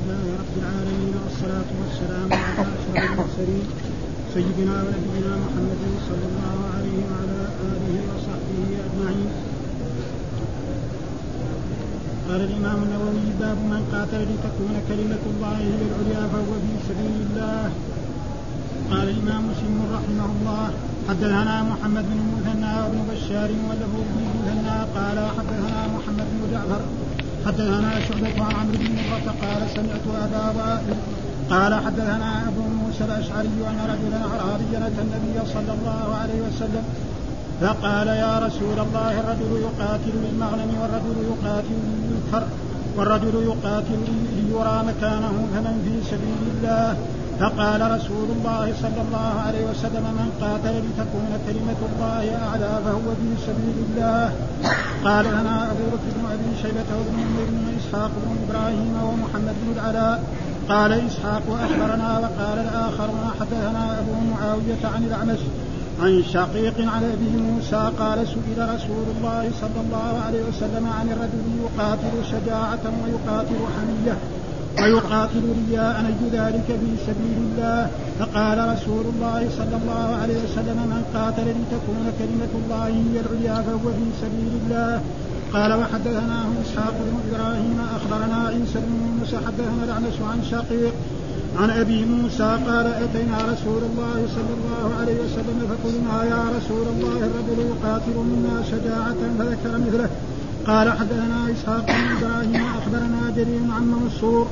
لله رب العالمين والصلاة والسلام على أشرف المرسلين سيدنا ونبينا محمد صلى الله عليه وعلى آله وصحبه أجمعين. قال الإمام النووي باب من قاتل لتكون كلمة الله هي العليا فهو في سبيل الله. قال الإمام مسلم رحمه الله حدثنا محمد بن المثنى وابن بشار وله بن المثنى قال حدثنا محمد بن جعفر حدثنا شعبة عن عمرو بن مرة قال سمعت أبا وائل قال حدثنا أبو موسى الأشعري أن رجلا أعرابيا أتى النبي صلى الله عليه وسلم فقال يا رسول الله الرجل يقاتل للمغنم والرجل يقاتل للفر والرجل يقاتل ليرى مكانه فمن في سبيل الله. فقال رسول الله صلى الله عليه وسلم من قاتل لتكون كلمة الله أعلى فهو في سبيل الله. قال لنا أبو بكر بن أبي شيبة وابن بن إسحاق بن إبراهيم ومحمد بن العلاء. قال إسحاق أخبرنا وقال الآخرون حدثنا أبو معاوية عن الأعمش عن شقيق عن أبي موسى قال سئل رسول الله صلى الله عليه وسلم عن الرجل يقاتل شجاعة ويقاتل حمية. ويقاتل رياء أي ذلك في سبيل الله. فقال رسول الله صلى الله عليه وسلم من قاتل لتكون كلمة الله هي العليا فهو في سبيل الله. قال وحدثناه إسحاق بن إبراهيم أخبرنا عيسى بن موسى حدثنا الاعمش عن شقيق عن أبي موسى قال أتينا رسول الله صلى الله عليه وسلم فقلنا يا رسول الله الرجل يقاتل منا شجاعة فذكر مثله. قال حدثنا إسحاق بن إبراهيم أخبرنا جرير عن منصور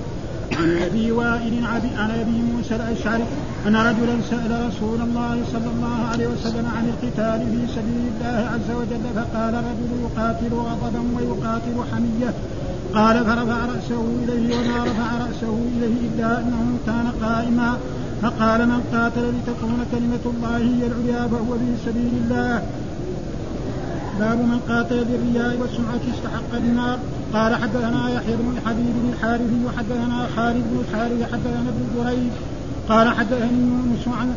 عن أبي وائل عن أبي موسى الأشعري أن رجلا سأل رسول الله صلى الله عليه وسلم عن القتال في سبيل الله عز وجل فقال الرجل يقاتل غضبا ويقاتل حمية. قال فرفع رأسه إليه وما رفع رأسه إليه إلا أنه كان قائما. فقال من قاتل لتكون كلمة الله هي العليا فهو في سبيل الله. باب من قاتل بالرياء والسمعة استحق النار قال حدثنا يحيى بن حبيب بن الحارثي وحدثنا خالد بن الحارث حدثنا ابن جريج قال حدثني يونس عن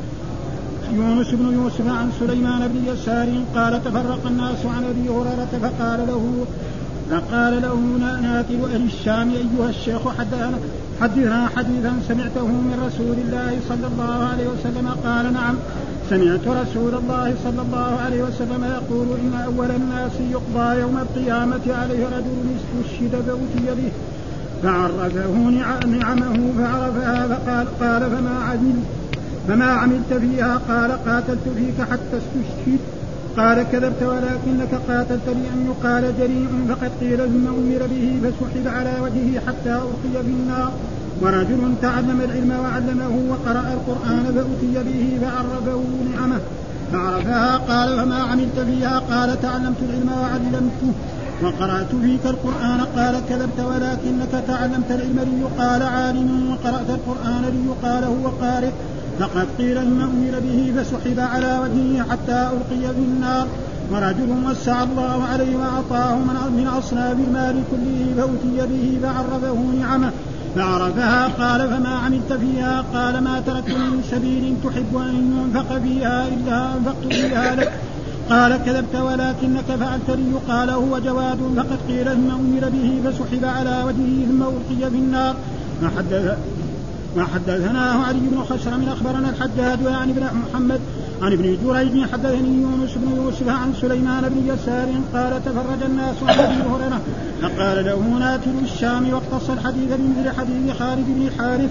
يونس بن يوسف عن سليمان بن يسار قال تفرق الناس عن أبي هريرة فقال له فقال له ناتل أهل الشام أيها الشيخ حدثنا حدثنا حديثا سمعته من رسول الله صلى الله عليه وسلم قال نعم سمعت رسول الله صلى الله عليه وسلم يقول إن أول الناس يقضى يوم القيامة عليه رجل استشهد فأتي به. فعرفه نعمه فعرفها فقال قال فما عملت فما عملت فيها؟ قال قاتلت فيك حتى استشهد قال كذبت ولكنك قاتلت لأن يقال جريء فقد قيل ثم أمر به فسحب على وجهه حتى ألقي في النار. ورجل تعلم العلم وعلمه وقرأ القرآن فأتي به فعرفه نعمه. فعرفها قال فما عملت فيها؟ قال تعلمت العلم وعلمته وقرأت فيك القرآن. قال كذبت ولكنك تعلمت العلم ليقال عالم وقرأت القرآن ليقال هو قارئ. فقد قيل إن أمر به فسحب على وجهه حتى ألقي في النار. ورجل وسع الله عليه وأعطاه من أصناف المال كله فأتي به فعرفه نعمه. فعرفها قال فما عملت فيها؟ قال ما تركت من سبيل تحب أن ينفق فيها إلا أنفقت فيها لك. قال كذبت ولكنك فعلت لي. قال هو جواد. فقد قيل ثم أمر به فسحب على وجهه ثم ألقي في النار. فحدث وحدثناه علي بن خشرم أخبرنا الحجاج وعن ابن محمد عن ابن جريج حدثني يونس بن يوسف عن سليمان بن يسار قال تفرج الناس عن أبي هريرة فقال له ناتل الشام واقتص الحديث بمثل حديث خالد بن الحارث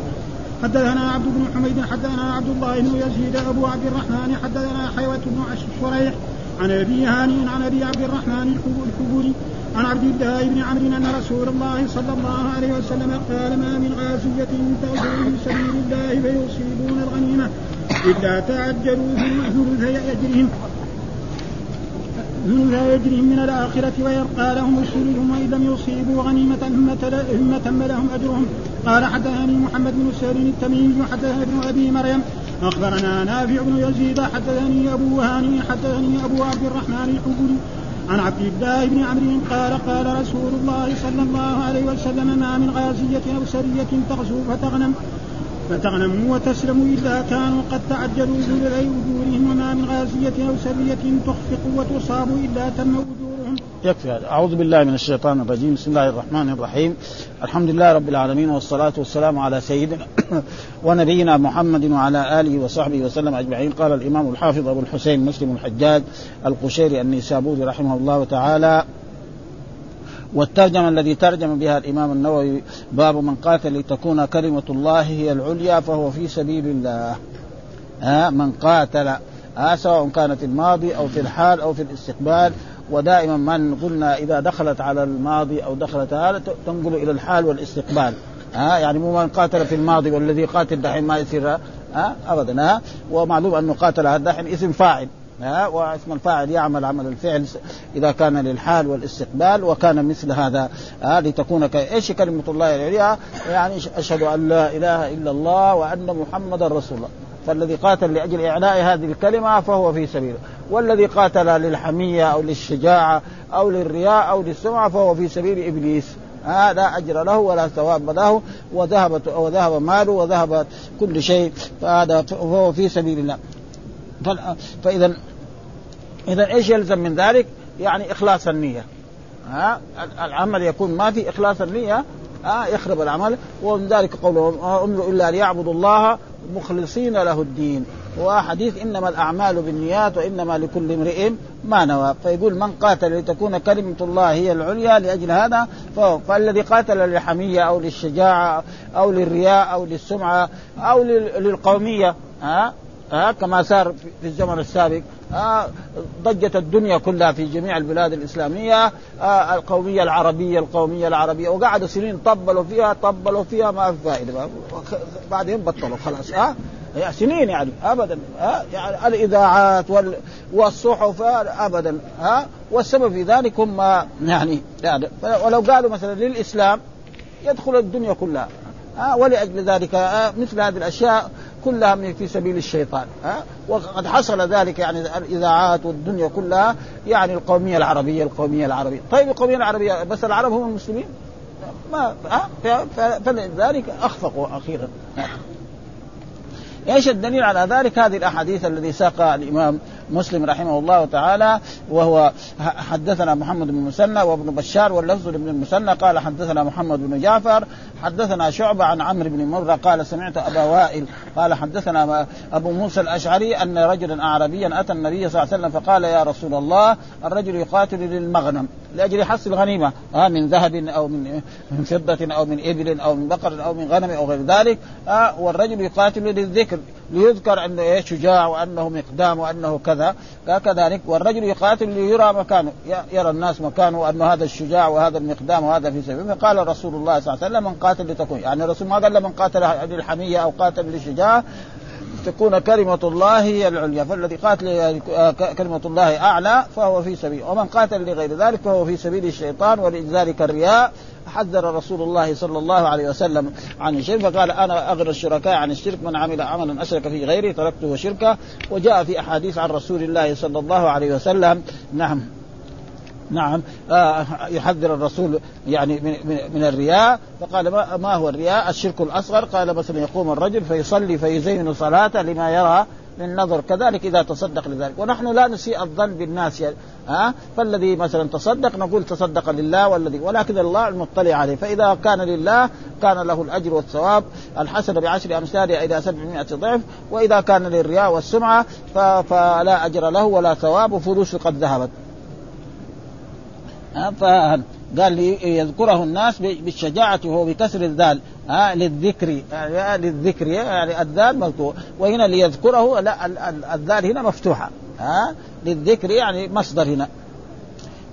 حدثنا عبد بن حميد حدثنا عبد الله بن يزيد أبو عبد الرحمن حدثنا حيوة بن شريح عن أبي هاني عن أبي عبد الرحمن الكبري عن عبد الله بن عمرو أن رسول الله صلى الله عليه وسلم قال ما من غازية تغزو في سبيل الله فيصيبون الغنيمة إلا تعجلوا ثلث يجرهم ثلث يجرهم من الآخرة ويبقى لهم رسلهم وإن لم يصيبوا غنيمة ثم تم لهم أجرهم. قال حدثني محمد بن سالم التميمي حدثنا ابن أبي مريم. أخبرنا نافع بن يزيد حدثني أبو هاني حدثني أبو عبد الرحمن الحبري عن عبد الله بن عمرو قال قال رسول الله صلى الله عليه وسلم ما من غازية أو سرية تغزو فتغنم فتغنم وتسلم إلا كانوا قد تعجلوا بذل أجورهم وما من غازية أو سرية تخفق وتصاب إلا تم يكفي هذا. أعوذ بالله من الشيطان الرجيم. بسم الله الرحمن الرحيم. الحمد لله رب العالمين والصلاة والسلام على سيدنا ونبينا محمد وعلى آله وصحبه وسلم أجمعين. قال الإمام الحافظ أبو الحسين مسلم الحجاج القشيري النيسابوري رحمه الله تعالى والترجمة الذي ترجم بها الإمام النووي باب من قاتل لتكون كلمة الله هي العليا فهو في سبيل الله. ها؟ من قاتل ها؟ سواء كان في الماضي أو في الحال أو في الاستقبال ودائما من قلنا إذا دخلت على الماضي أو دخلت هذا تنقل إلى الحال والاستقبال. ها؟ يعني مو من قاتل في الماضي والذي قاتل دحين ما يصير ها؟ ابدا ها؟ ومعلوم أنه قاتل هذا دحين اسم فاعل ها؟ واسم الفاعل يعمل عمل الفعل إذا كان للحال والاستقبال وكان مثل هذا ها؟ لتكون. إيش كلمة الله العليا؟ يعني أشهد أن لا إله إلا الله وأن محمدا رسول الله. فالذي قاتل لأجل إعلاء هذه الكلمة فهو في سبيله. والذي قاتل للحمية أو للشجاعة أو للرياء أو للسمعة فهو في سبيل إبليس. آه لا أجر له ولا ثواب له وذهبت وذهب ماله وذهب كل شيء فهذا فهو في سبيل الله. فإذا إذا إيش يلزم من ذلك؟ يعني إخلاص النية. ها؟ العمل يكون ما في إخلاص النية ها يخرب العمل ومن ذلك قوله امروا إلا ليعبدوا الله مخلصين له الدين. وحديث إنما الأعمال بالنيات وإنما لكل امرئ ما نوى. فيقول من قاتل لتكون كلمة الله هي العليا لأجل هذا فالذي قاتل للحمية أو للشجاعة أو للرياء أو للسمعة أو للقومية ها ها كما صار في الزمن السابق ها ضجت الدنيا كلها في جميع البلاد الإسلامية ها القومية العربية القومية العربية وقعدوا سنين طبلوا فيها طبلوا فيها ما في فائده بعدين بطلوا خلاص ها سنين يعني ابدا ها يعني الإذاعات وال والصحف ابدا ها والسبب في ذلك هم يعني, يعني ولو قالوا مثلا للإسلام يدخل الدنيا كلها ها ولأجل ذلك مثل هذه الأشياء كلها في سبيل الشيطان ها؟ وقد حصل ذلك يعني الإذاعات والدنيا كلها يعني القومية العربية القومية العربية. طيب القومية العربية بس العرب هم المسلمين؟ ما فلذلك أخفقوا أخيرا. إيش الدليل على ذلك؟ هذه الأحاديث الذي ساقها الإمام مسلم رحمه الله تعالى وهو حدثنا محمد بن مسنى وابن بشار واللفظ لابن المسنى قال حدثنا محمد بن جعفر حدثنا شعبة عن عمرو بن مرة قال سمعت أبا وائل قال حدثنا أبو موسى الأشعري أن رجلا أعربيا أتى النبي صلى الله عليه وسلم فقال يا رسول الله الرجل يقاتل للمغنم لأجل حص الغنيمة آه من ذهب أو من من فضة أو من إبل أو من بقر أو من غنم أو غير ذلك آه والرجل يقاتل للذكر. ليذكر أنه إيه شجاع وأنه مقدام وأنه كذا. كذلك والرجل يقاتل ليرى مكانه يرى الناس مكانه وأنه هذا الشجاع وهذا المقدام وهذا في سبيل فقال رسول الله صلى الله عليه وسلم من قاتل لتكون يعني الرسول ما قال من قاتل للحمية أو قاتل للشجاع تكون كلمة الله هي العليا. فالذي قاتل كلمة الله أعلى فهو في سبيل ومن قاتل لغير ذلك فهو في سبيل الشيطان ولذلك الرياء. حذر رسول الله صلى الله عليه وسلم عن الشرك فقال أنا اغنى الشركاء عن الشرك من عمل عملا أشرك في غيري تركته شركه وجاء في أحاديث عن رسول الله صلى الله عليه وسلم نعم نعم آه يحذر الرسول يعني من, من, من الرياء. فقال ما, ما هو الرياء؟ الشرك الأصغر. قال مثلا يقوم الرجل فيصلي فيزين صلاته لما يرى من نظر كذلك إذا تصدق لذلك. ونحن لا نسيء الظن بالناس. يعني ها؟ فالذي مثلا تصدق نقول تصدق لله والذي ولكن الله المطلع عليه. فإذا كان لله كان له الأجر والثواب. الحسن بعشر أمثالها إلى 700 ضعف. وإذا كان للرياء والسمعة فلا أجر له ولا ثواب. وفلوسه قد ذهبت. فقال لي يذكره الناس بالشجاعة وهو بكسر الذال. ها للذكر. يعني للذكر. يعني الذال مفتوح. وهنا ليذكره لا الذال هنا مفتوحة. ها للذكر يعني مصدر هنا.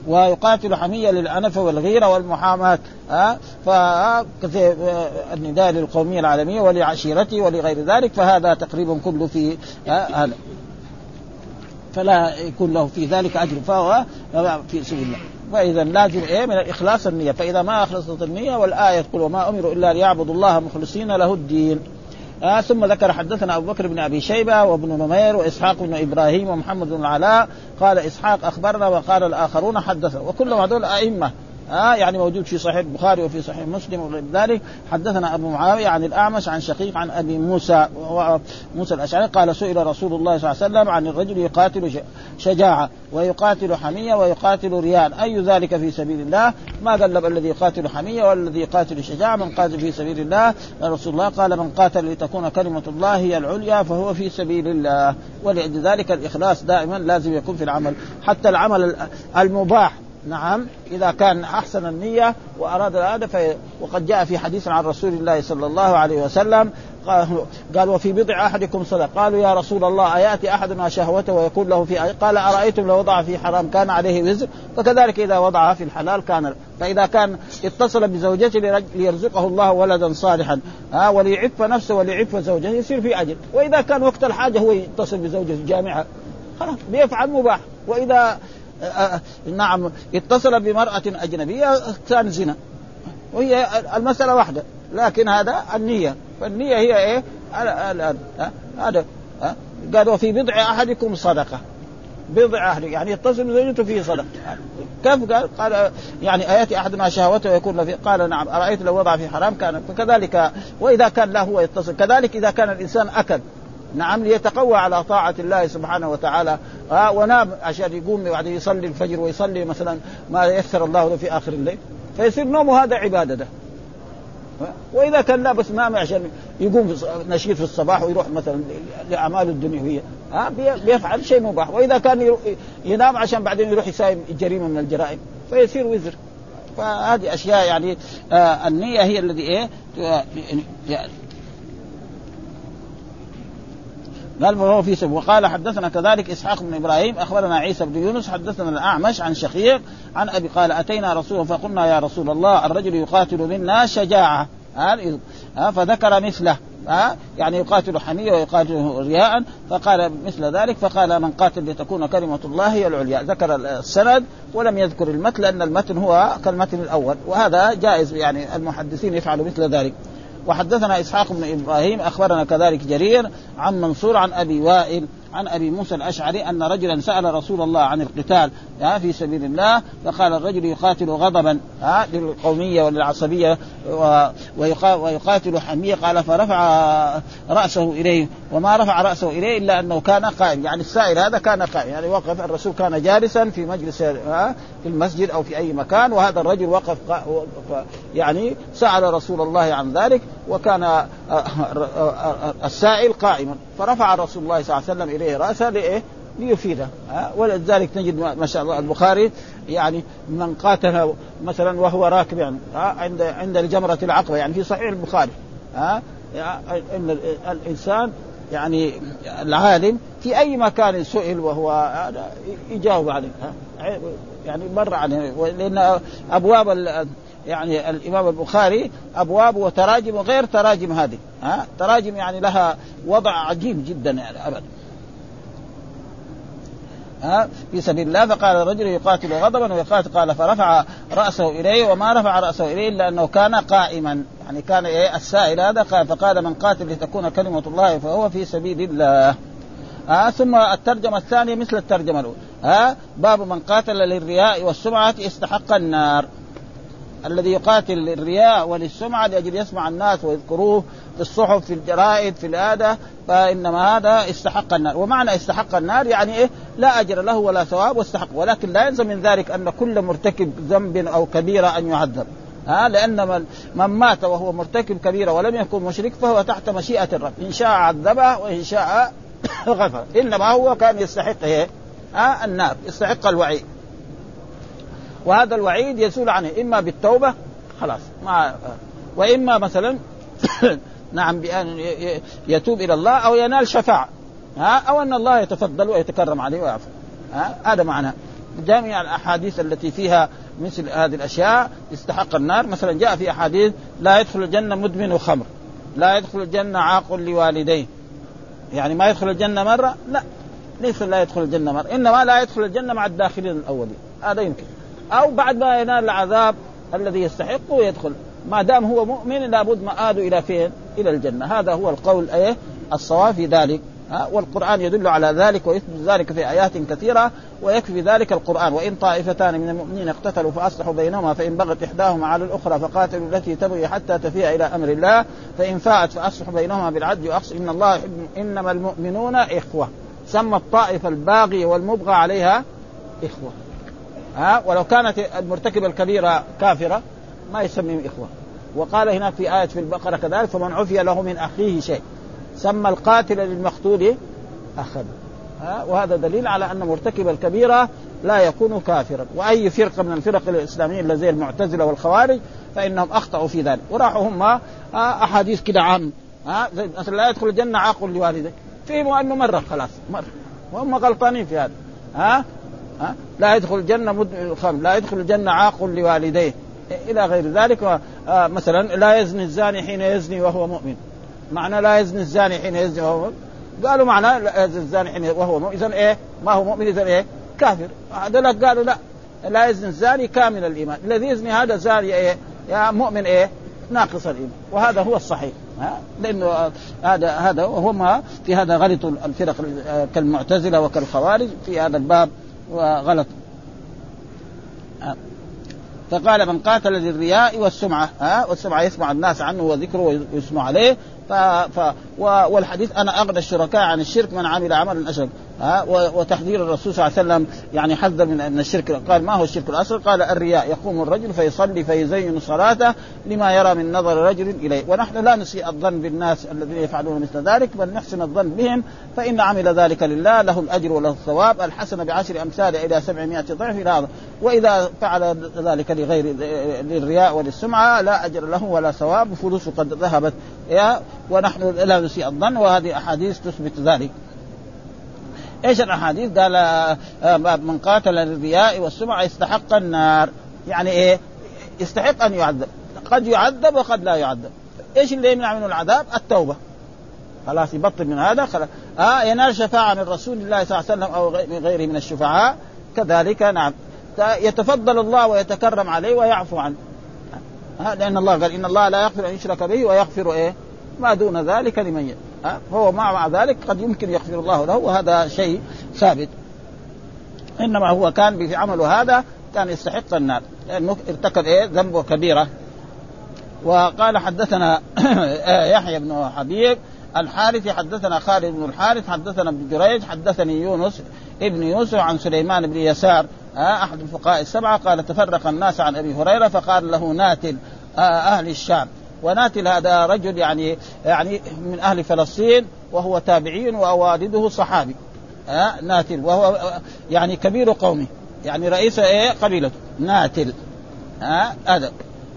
ويقاتل حمية للأنف والغيرة والمحاماة. ها فالنداء للقومية العالمية ولعشيرته ولغير ذلك فهذا تقريبا كله في هذا. فلا يكون له في ذلك أجر. فهو في سبيل الله. فإذا لازم إيه من الإخلاص النية. فإذا ما أخلصت النية والآية تقول وما امروا إلا ليعبدوا الله مخلصين له الدين. آه ثم ذكر حدثنا أبو بكر بن أبي شيبة وابن نمير وإسحاق بن إبراهيم ومحمد بن العلاء. قال إسحاق أخبرنا وقال الآخرون حدثنا. وكلهم هذول أئمة. آه يعني موجود في صحيح البخاري وفي صحيح مسلم وغير ذلك. حدثنا أبو معاوية عن الأعمش عن شقيق عن أبي موسى موسى الأشعري قال سئل رسول الله صلى الله عليه وسلم عن الرجل يقاتل شجاعة ويقاتل حمية ويقاتل ريان. أي ذلك في سبيل الله؟ ما قال الذي يقاتل حمية والذي يقاتل شجاعة؟ من قاتل في سبيل الله. رسول الله قال من قاتل لتكون كلمة الله هي العليا فهو في سبيل الله. ولذلك الإخلاص دائما لازم يكون في العمل. حتى العمل المباح. نعم إذا كان أحسن النية وأراد هذا في وقد جاء في حديث عن رسول الله صلى الله عليه وسلم قال وفي بضع أحدكم صدق قالوا يا رسول الله أيأتي أحدنا شهوته ويكون له في قال أرأيتم لو وضع في حرام كان عليه وزر؟ فكذلك إذا وضعها في الحلال كان فإذا كان اتصل بزوجته ليرزقه الله ولدا صالحا. ها وليعف نفسه وليعف زوجته يصير في أجر. وإذا كان وقت الحاجة هو يتصل بزوجته جامعة. خلاص بيفعل مباح. وإذا نعم اتصل بامرأة أجنبية كان زنا. وهي المسألة واحدة لكن هذا النية. فالنية هي إيه؟ هذا قال وفي بضع أحدكم صدقة. بضع أحد يعني يتصل بزوجته فيه صدقة. كيف قال؟ قال يعني آيأتي أحدنا شهوته ويكون له قال نعم أرأيت لو وضع في حرام كان فكذلك وإذا كان لا هو يتصل كذلك إذا كان الإنسان أكل. نعم ليتقوى على طاعة الله سبحانه وتعالى. آه ونام عشان يقوم بعد يصلي الفجر ويصلي مثلا ما يسر الله له في آخر الليل. فيصير نومه هذا عبادة ده. وإذا كان لا بس نام عشان يقوم نشيط في الصباح ويروح مثلا لاعماله الدنيوية. ها بيفعل شيء مباح. وإذا كان ينام عشان بعدين يروح يساوي جريمه من الجرائم. فيصير وزر. فهذه أشياء يعني آه النية هي الذي إيه يعني قال فهو في سبيل وقال حدثنا كذلك إسحاق بن إبراهيم أخبرنا عيسى بن يونس حدثنا الأعمش عن شقيق عن أبي قال أتينا رسولا فقلنا يا رسول الله الرجل يقاتل منا شجاعة. ها فذكر مثله. ها يعني يقاتل حمية ويقاتل رياء فقال مثل ذلك فقال من قاتل لتكون كلمة الله هي العليا. ذكر السند ولم يذكر المتن لأن المتن هو كالمتن الأول وهذا جائز يعني المحدثين يفعلوا مثل ذلك. وحدثنا إسحاق بن إبراهيم أخبرنا كذلك جرير عن منصور عن أبي وائل عن أبي موسى الأشعري أن رجلا سأل رسول الله عن القتال. في سبيل الله فقال الرجل يقاتل غضبا للقومية وللعصبية ويقاتل حمية قال فرفع رأسه إليه وما رفع رأسه إليه إلا أنه كان قائم يعني السائل هذا كان قائم يعني وقف الرسول كان جالسا في مجلس في المسجد أو في أي مكان وهذا الرجل وقف يعني سأل رسول الله عن ذلك وكان السائل قائما فرفع رسول الله صلى الله عليه وسلم إليه رأسه لإيه؟ ليفيده ولذلك نجد ما شاء الله البخاري يعني من قاتل مثلا وهو راكب يعني عند عند الجمرة العقبة يعني في صحيح البخاري ها؟ إن الإنسان يعني العالم في أي مكان سئل وهو يجاوب عليه يعني مر عليه لأن أبواب يعني الإمام البخاري أبواب وتراجم وغير تراجم هذه ها؟ تراجم يعني لها وضع عجيب جدا يعني ابدا. ها في سبيل الله فقال الرجل يقاتل غضبا ويقاتل قال فرفع رأسه إليه وما رفع رأسه إليه إلا أنه كان قائما. يعني كان إيه السائل هذا قال فقال من قاتل لتكون كلمة الله فهو في سبيل الله. ها ثم الترجمة الثانية مثل الترجمة الأولى. ها باب من قاتل للرياء والسمعة استحق النار. الذي يقاتل للرياء وللسمعة لأجل يسمع الناس ويذكروه في الصحف في الجرائد في الآدة فإنما هذا استحق النار. ومعنى استحق النار يعني إيه؟ لا أجر له ولا ثواب واستحق. ولكن لا يلزم من ذلك أن كل مرتكب ذنب أو كبيرة أن يعذب. ها؟ لأن من, مات وهو مرتكب كبيرة ولم يكن مشرك فهو تحت مشيئة الرب. إن شاء عذبه وإن شاء غفر. إنما هو كان يستحق إيه؟ ها؟ النار. يستحق الوعيد. وهذا الوعيد يزول عنه. إما بالتوبة خلاص ما وإما مثلا نعم بأن يتوب إلى الله أو ينال شفاعة. ها أو أن الله يتفضل ويتكرم عليه ويعفو. ها هذا معناه جميع الأحاديث التي فيها مثل هذه الأشياء يستحق النار. مثلا جاء في أحاديث لا يدخل الجنة مدمن خمر لا يدخل الجنة عاق لوالديه. يعني ما يدخل الجنة مرة؟ لا ليس لا يدخل الجنة مرة. إنما لا يدخل الجنة مع الداخلين الأولين. هذا يمكن. أو بعد ما ينال العذاب الذي يستحقه يدخل ما دام هو مؤمن لابد مآده إلى فين؟ إلى الجنة، هذا هو القول إيه؟ الصواب في ذلك، والقرآن يدل على ذلك ويثبت ذلك في آيات كثيرة ويكفي ذلك القرآن. وإن طائفتان من المؤمنين اقتتلوا فأصلحوا بينهما فإن بغت إحداهما على الأخرى فقاتلوا التي تبغي حتى تفيء إلى أمر الله. فإن فاءت فأصلحوا بينهما بالعدل وأقص إن الله يحب إنما المؤمنون إخوة. سمى الطائفة الباغية والمبغى عليها إخوة. ها ولو كانت المرتكبة الكبيرة كافرة ما يسميهم إخوة. وقال هناك في آية في البقرة كذلك فمن عفي له من أخيه شيء. سمى القاتل للمقتول أخا. ها وهذا دليل على أن مرتكب الكبيرة لا يكون كافرا. وأي فرقة من الفرق الإسلامية زي المعتزلة والخوارج فإنهم أخطأوا في ذلك. وراحوا هم أحاديث كده عام. ها مثلا لا يدخل الجنة عاقل لوالديه فهموا أنه مرة خلاص مرة. وهم غلطانين في هذا. ها لا يدخل الجنة مد... لا يدخل الجنة عاقل لوالديه. إلى غير ذلك آه مثلا لا يزني الزاني حين يزني وهو مؤمن. معنى لا يزني الزاني حين يزني وهو مؤمن؟ قالوا معنى لا يزني الزاني حين وهو مؤمن. اذا إيه؟ ما هو مؤمن؟ اذا إيه؟ كافر. هذول قالوا لا لا يزني الزاني كامل الإيمان. الذي يزني هذا زاني إيه؟ يا مؤمن إيه؟ ناقص الإيمان. وهذا هو الصحيح ها؟ لأنه هذا هذا وهم في هذا غلط الفرق كالمعتزلة وكالخوارج في هذا الباب. غلط فقال من قاتل للرياء والسمعة ها؟ والسمعة يسمع الناس عنه وذكره ويسمع عليه ف... ف... والحديث أنا أغنى الشركاء عن الشرك من عمل عملا أشرك. ها وتحذير الرسول صلى الله عليه وسلم يعني حذر من أن الشرك قال ما هو الشرك الأصغر؟ قال الرياء يقوم الرجل فيصلي فيزين صلاته لما يرى من نظر رجل إليه. ونحن لا نسيء الظن بالناس الذين يفعلون مثل ذلك بل نحسن الظن بهم فإن عمل ذلك لله له الأجر وله الثواب. الحسنة بعشر امثالها إلى 700 ضعف إلى هذا. وإذا فعل ذلك لغير للرياء وللسمعة لا أجر له ولا ثواب فلوسه قد ذهبت. ونحن لا نسيء الظن وهذه أحاديث تثبت ذلك. إيش الأحاديث؟ قال من قاتل للرياء والسمعه يستحق النار يعني إيه؟ يستحق أن يعذب قد يعذب وقد لا يعذب إيش اللي يمنع منه العذاب؟ التوبة خلاص يبطل من هذا خلاص آه ينال شفاعة من رسول الله صلى الله عليه وسلم أو من غيره من الشفعاء كذلك نعم يتفضل الله ويتكرم عليه ويعفو عنه آه لأن الله قال إن الله لا يغفر أن يشرك به ويغفر إيه؟ ما دون ذلك لمن أه؟ هو مع ذلك قد يمكن يغفر الله له وهذا شيء ثابت. إنما هو كان في عمله هذا كان يستحق النار لأنه ارتكب إيه؟ ذنبه كبيرة. وقال حدثنا يحيى بن حبيب الحارث حدثنا خالد بن الحارث حدثنا ابن جريج حدثني يونس ابن يوسف عن سليمان بن يسار أحد الفقهاء السبعة قال تفرق الناس عن أبي هريرة فقال له ناتل أهل الشام. وناتل هذا رجل يعني يعني من أهل فلسطين وهو تابعي ووالده صحابي. ها ناتل. وهو يعني كبير قومه. يعني رئيس إيه؟ قبيلته. ناتل. ها هذا.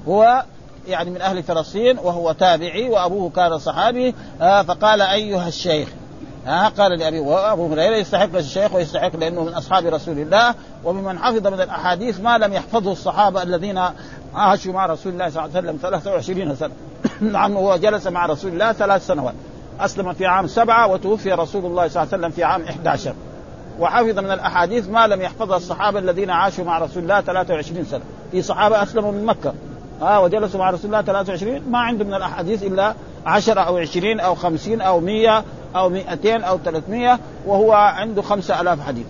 هو يعني من أهل فلسطين وهو تابعي وأبوه كان صحابي. فقال أيها الشيخ. ها قال لأبي وأبو هريرة يستحق الشيخ ويستحق لأنه من أصحاب رسول الله وممن حفظ من الأحاديث ما لم يحفظه الصحابة الذين عاشوا مع رسول الله صلى الله عليه وسلم 23 سنة. نعم هو جلس مع رسول الله ثلاث سنوات. أسلم في عام سبعة وتوفي رسول الله صلى الله عليه وسلم في عام 11 وحفظ من الأحاديث ما لم يحفظها الصحابة الذين عاشوا مع رسول الله 23 سنة. في صحابة أسلموا من مكة. آه وجلسوا مع رسول الله 23 ما عنده من الأحاديث إلا 10 أو 20 أو 50 أو 100 أو 200 أو 300 وهو عنده 5000 حديث.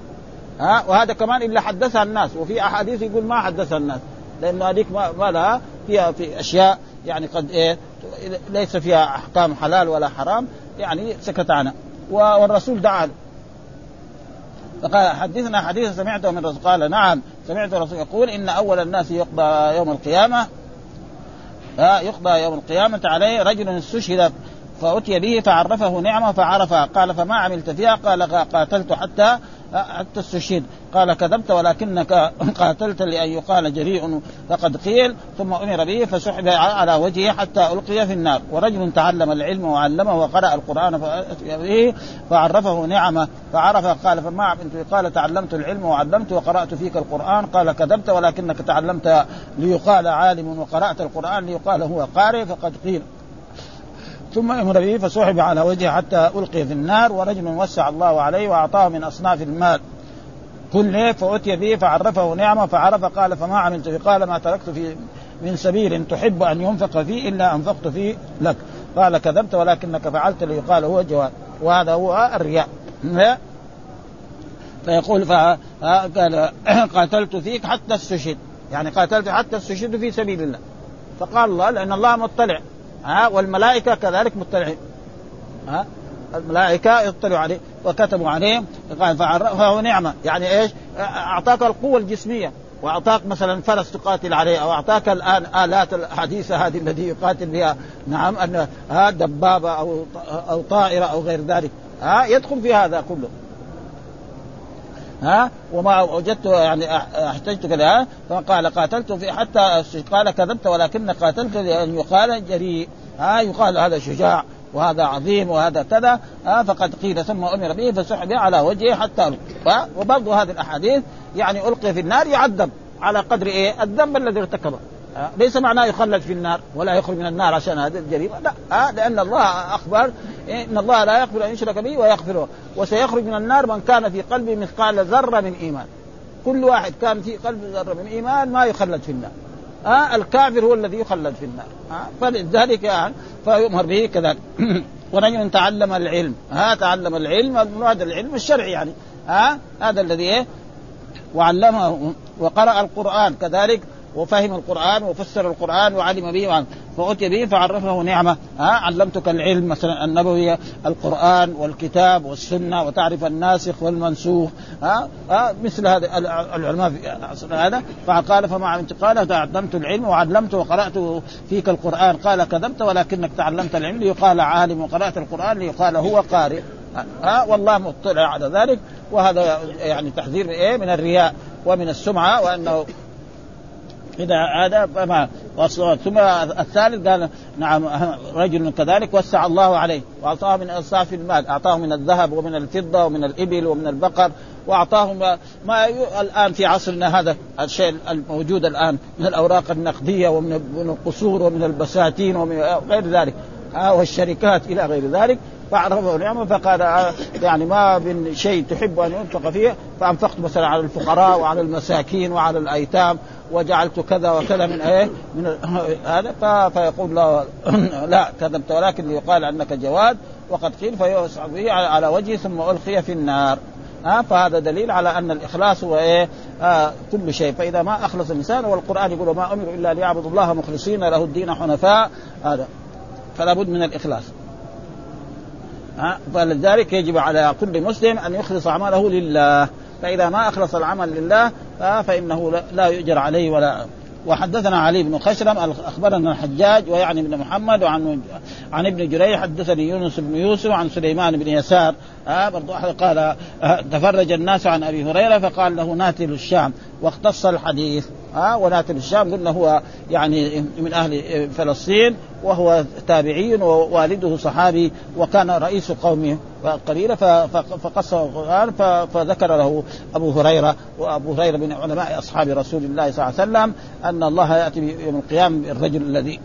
ها آه وهذا كمان إلا حدثها الناس. وفي أحاديث يقول ما حدثها الناس. لأنه هذيك ما لها فيها في أشياء يعني قد إيه ليس فيها أحكام حلال ولا حرام يعني سكت عنها. والرسول دعا. فقال حدثنا حديث سمعته من الرسول قال نعم سمعت الرسول يقول إن أول الناس يقضى يوم القيامة يقضى يوم القيامة عليه رجل استشهد فأتي به فعرفه نعمة فعرفها. قال فما عملت فيها؟ قال قاتلت حتى حتى استشهد قال كذبت ولكنك قاتلت لأن يقال جريء. فقد قيل ثم أمر به فسحب على وجهه حتى ألقي في النار. ورجل تعلم العلم وعلمه وقرأ القرآن به فعرفه نعمة. فعرف قال فما عملت؟ قال تعلمت العلم وعلمت وقرأت فيك القرآن. قال كذبت ولكنك تعلمت ليقال عالم وقرأت القرآن ليقال هو قارئ. فقد قيل ثم أمر به فسحب على وجهه حتى ألقي في النار ورجل وسع الله عليه وأعطاه من أصناف المال. كله فأتي به فعرفه نعمه فعرف قال فما عملت قال ما تركت في من سبيل تحب أن ينفق فيه إلا أنفقت فيه لك. قال كذبت ولكنك فعلت ليقال هو جواد. وهذا هو الرياء. فيقول قال قاتلت فيك حتى استشهد. يعني قاتلت حتى استشهد في سبيل الله. فقال الله لأن الله مطلع. ها والملائكة كذلك مطلعين. ها الملائكة يطلعوا عليه وكتبوا عليه فهو نعمة. يعني إيش؟ أعطاك القوة الجسمية. وأعطاك مثلا فرس تقاتل عليه أو أعطاك الآن آلات الحديثة هذه التي يقاتل بها. نعم أن دبابة أو أو طائرة أو غير ذلك. ها يدخل في هذا كله. ها؟ وما وجدت يعني أحتجت كذا فقال قاتلت في حتى قال كذبت ولكن قاتلت لأن يقال جريء ها؟ يقال هذا شجاع وهذا عظيم وهذا كذا ها؟ فقد قيل ثم أمر به فسحب على وجهه حتى وبرضه هذه الأحاديث يعني ألقي في النار يعذب على قدر إيه؟ الذنب الذي ارتكبه. ليس معناه يخلد في النار ولا يخرج من النار عشان هذه الجريمة. لا. آه لأن الله أخبر إن الله لا يغفر أن يشرك به ويغفره. وسيخرج من النار من كان في قلبه مثقال ذرة من إيمان. كل واحد كان في قلبه ذرة من إيمان ما يخلد في النار. آه الكافر هو الذي يخلد في النار. آه فلذلك يعني فيؤمر به كذلك. ورجل تعلم العلم. ها تعلم العلم المراد العلم الشرعي يعني. ها هذا الذي إيه؟ وعلمه. وقرأ القرآن كذلك. وفهم القرآن وفسر القرآن وعلم به فأتي به فعرفه نعمة. ها علمتك العلم. مثلا النبوي القرآن والكتاب والسنة. وتعرف الناسخ والمنسوخ. ها, ها مثل هذا العلماء في هذا. فقال فما علمت. قال تعلمت العلم وعلمت وقرأت فيك القرآن. قال كذبت ولكنك تعلمت العلم. ليقال عالم وقرأت القرآن ليقال هو قارئ. ها والله مطلع على ذلك. وهذا يعني تحذير إيه من الرياء ومن السمعة وأنه إذا هذا فما ثم الثالث قال نعم رجل كذلك وسع الله عليه وأعطاه من اصاف المال أعطاه من الذهب ومن الفضة ومن الإبل ومن البقر وأعطاه ما, ما الآن في عصرنا هذا الشيء الموجود الآن من الأوراق النقدية ومن القصور ومن البساتين ومن غير ذلك. والشركات إلى غير ذلك. فعرفه نعمه فقال يعني ما من شيء تحب أن ينفق فيه فأنفقت مثلا على الفقراء وعلى المساكين وعلى الأيتام وجعلت كذا وكذا من إيه؟ من هذا فيقول لا لا كذبت ولكن ليقال أنك جواد وقد قيل فيسعى به على وجهه ثم ألقي في النار. ها فهذا دليل على أن الإخلاص هو إيه؟ آه كل شيء. فإذا ما أخلص الإنسان والقرآن يقول ما أمروا إلا ليعبدوا الله مخلصين له الدين حنفاء هذا. فلا بد من الإخلاص. فلذلك يجب على كل مسلم أن يخلص عمله لله. فإذا ما أخلص العمل لله فإنه لا يؤجر عليه ولا وحدثنا علي بن خشرم أخبرنا الحجاج ويعني بن محمد وعن عن ابن جريح حدثني يونس بن يوسف عن سليمان بن يسار آه برضو قال آه تفرج الناس عن أبي هريرة فقال له ناتل الشام. واختص الحديث. آه وناتل الشام قلنا هو يعني من أهل فلسطين وهو تابعي ووالده صحابي وكان رئيس قومه قليلا فقصه القرآن فذكر له أبو هريرة وأبو هريرة من علماء أصحاب رسول الله صلى الله عليه وسلم أن الله يأتي يوم القيامة بالرجل الذي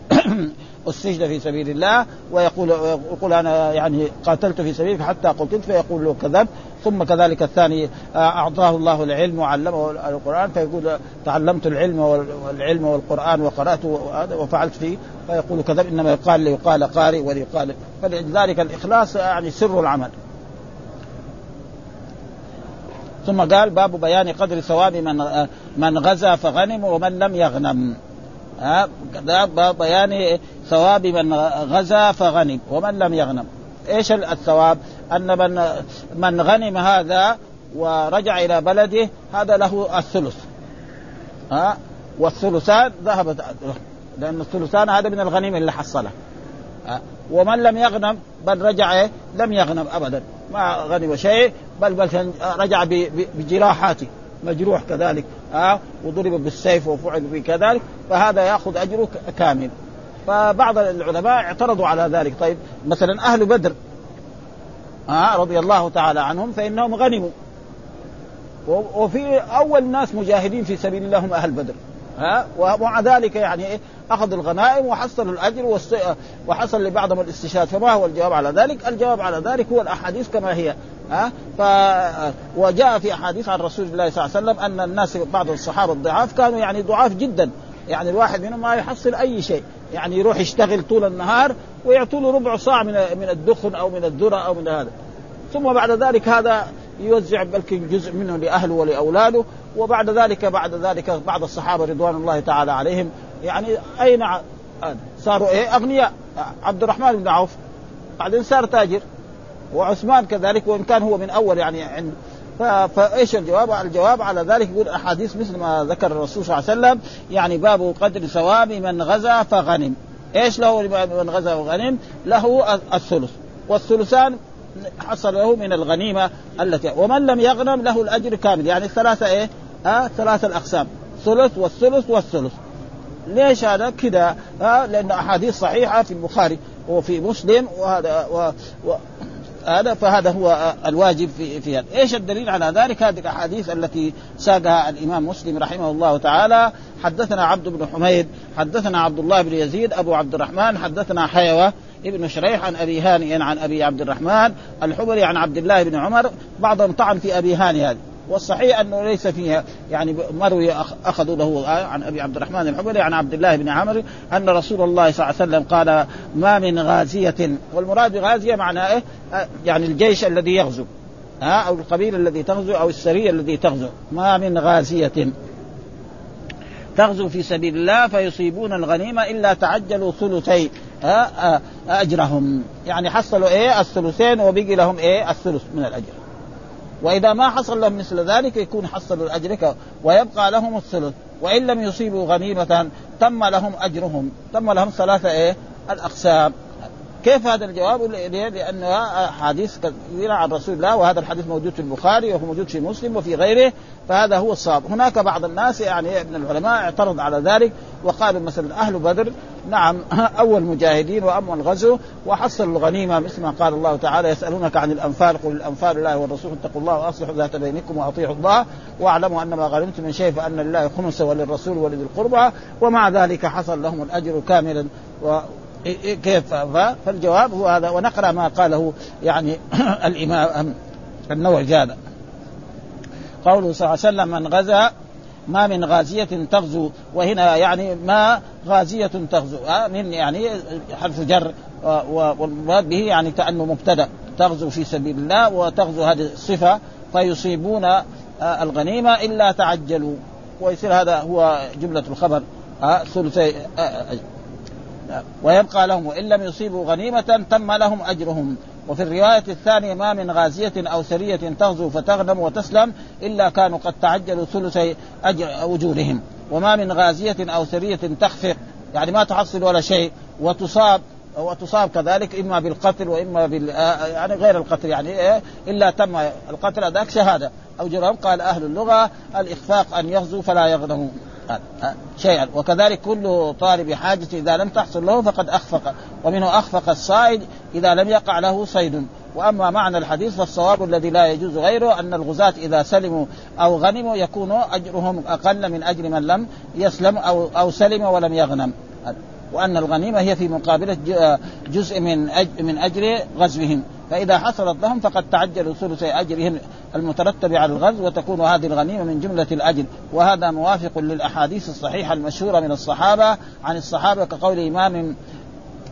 السجن في سبيل الله ويقول يقول أنا يعني قاتلت في سبيلك حتى قتلت فيقول له كذب. ثم كذلك الثاني آه، أعطاه الله العلم وعلمه القرآن فيقول تعلمت العلم والعلم والقرآن وقرأت وفعلت فيه فيقول كذب. إنما يقال ليقال قارئ وليقال. فلذلك الإخلاص يعني سر العمل. ثم قال باب بيان قدر ثواب من آه، من غزا فغنم ومن لم يغنم. ها؟ بيان ثواب من غزا فغنم ومن لم يغنم. إيش الثواب؟ أن من من غنم هذا ورجع إلى بلده هذا له الثلث. ها؟ والثلثان ذهبت لأن الثلثان هذا من الغنيمة اللي حصلها ومن لم يغنم بل رجع إيه؟ لم يغنم ابدا. ما غنم شيء بل بل رجع بجراحاته. مجروح كذلك ها وضرب بالسيف وفعل به كذلك فهذا يأخذ أجره كامل. فبعض العلماء اعترضوا على ذلك. طيب مثلا أهل بدر ها رضي الله تعالى عنهم فإنهم غنموا. وفي أول ناس مجاهدين في سبيل الله هم أهل بدر ها ومع ذلك يعني إيه؟ أخذ الغنائم وحصلوا الأجر وحصل لبعضهم الاستشهاد فما هو الجواب على ذلك؟ الجواب على ذلك هو الأحاديث كما هي ها؟ ف وجاء في أحاديث عن رسول الله صلى الله عليه وسلم أن الناس بعض الصحابة الضعاف كانوا يعني ضعاف جدا. يعني الواحد منهم ما يحصل أي شيء. يعني يروح يشتغل طول النهار ويعطوا له ربع صاع من من الدخن أو من الذرة أو من هذا. ثم بعد ذلك هذا يوزع بلكي جزء منه لأهله ولأولاده وبعد ذلك بعد ذلك بعض الصحابة رضوان الله تعالى عليهم يعني أين صاروا إيه أغنياء عبد الرحمن بن عوف بعدين صار تاجر وعثمان كذلك وإن كان هو من أول يعني عند فإيش الجواب؟ الجواب على ذلك يقول أحاديث مثل ما ذكر الرسول صلى الله عليه وسلم يعني باب قدر ثواب من غزا فغنم. إيش له من غزا وغنم؟ له الثلث والثلثان حصل له من الغنيمة التي ومن لم يغنم له الأجر كامل يعني ثلاثة إيه؟ ها ثلاثة الأقسام ثلث والثلث والثلث. ليش هذا كذا؟ ها لأن أحاديث صحيحة في البخاري وفي مسلم وهذا و... و... هذا فهذا هو الواجب في في هذا، إيش الدليل على ذلك؟ هذه الأحاديث التي ساقها الإمام مسلم رحمه الله تعالى، حدثنا عبد بن حميد، حدثنا عبد الله بن يزيد أبو عبد الرحمن، حدثنا حيوة ابن شريح عن أبي هانئ عن أبي عبد الرحمن الحبري عن عبد الله بن عمر، بعضهم طعن في أبي هانئ هذه، والصحيح أنه ليس فيها يعني مروي أخذوا له عن أبي عبد الرحمن الحبري عن عبد الله بن عمرو أن رسول الله صلى الله عليه وسلم قال ما من غازيه والمراد بغازية معناه إيه؟ يعني الجيش الذي يغزو ها أو القبيله الذي تغزو أو السريه الذي تغزو. ما من غازيه؟ تغزو في سبيل الله فيصيبون الغنيمة إلا تعجلوا ثلثي أجرهم. يعني حصلوا إيه؟ الثلثين وبقي لهم إيه؟ الثلث من الأجر. وإذا ما حصل لهم مثل ذلك يكون حصلوا الأجر ويبقى لهم الثلث. وإن لم يصيبوا غنيمة تم لهم أجرهم. تم لهم ثلاثة إيه؟ الأقسام. كيف هذا الجواب؟ لأن حديث كثيرة عن رسول الله وهذا الحديث موجود في البخاري وهو موجود في مسلم وفي غيره فهذا هو الصواب، هناك بعض الناس يعني من العلماء اعترض على ذلك وقالوا مثلا أهل بدر نعم أول مجاهدين وأما الغزو وحصلوا الغنيمة مثل ما قال الله تعالى يسألونك عن الأنفال قل الأنفال لله والرسول اتقوا الله وأصلحوا ذات بينكم وأطيعوا الله واعلموا أن ما غنمتم من شيء فأن لله خمسه وللرسول ولذي القربى ومع ذلك حصل لهم الأجر كاملا و كيف؟ فالجواب هو هذا ونقرأ ما قاله يعني الإمام النووي هذا قوله صلى الله عليه وسلم من غزا ما من غازية تغزو. وهنا يعني ما غازية تغزو. من يعني حرف جر والمراد به يعني كأنه مبتدأ. تغزو في سبيل الله وتغزو هذه الصفة فيصيبون الغنيمة إلا تعجلوا. ويصير هذا هو جملة الخبر. ثلثي ويبقى لهم وإن لم يصيبوا غنيمة تم لهم أجرهم. وفي الرواية الثانية ما من غازية أو سرية تغزو فتغنم وتسلم إلا كانوا قد تعجلوا ثلثي أجر أجورهم. وما من غازية أو سرية تخفق يعني ما تحصل ولا شيء وتصاب وتصاب كذلك إما بالقتل وإما بال يعني غير القتل يعني إيه إلا تم القتل هذاك شهادة. أو جرم قال أهل اللغة الإخفاق أن يغزو فلا يغنموا. شيئا. وكذلك كل طالب حاجة إذا لم تحصل له فقد أخفق. ومنه أخفق الصائد إذا لم يقع له صيد. وأما معنى الحديث فالصواب الذي لا يجوز غيره أن الغزاة إذا سلموا أو غنموا يكون أجرهم أقل من أجر من لم يسلم أو أو سلم ولم يغنم. وأن الغنيمة هي في مقابله جزء من من أجر غزوهم. فإذا حصلت لهم فقد تعجلوا ثلث أجرهم المترتب على الغزو وتكون هذه الغنيمة من جملة الاجر وهذا موافق للأحاديث الصحيحة المشهورة من الصحابة عن الصحابة كقول ما من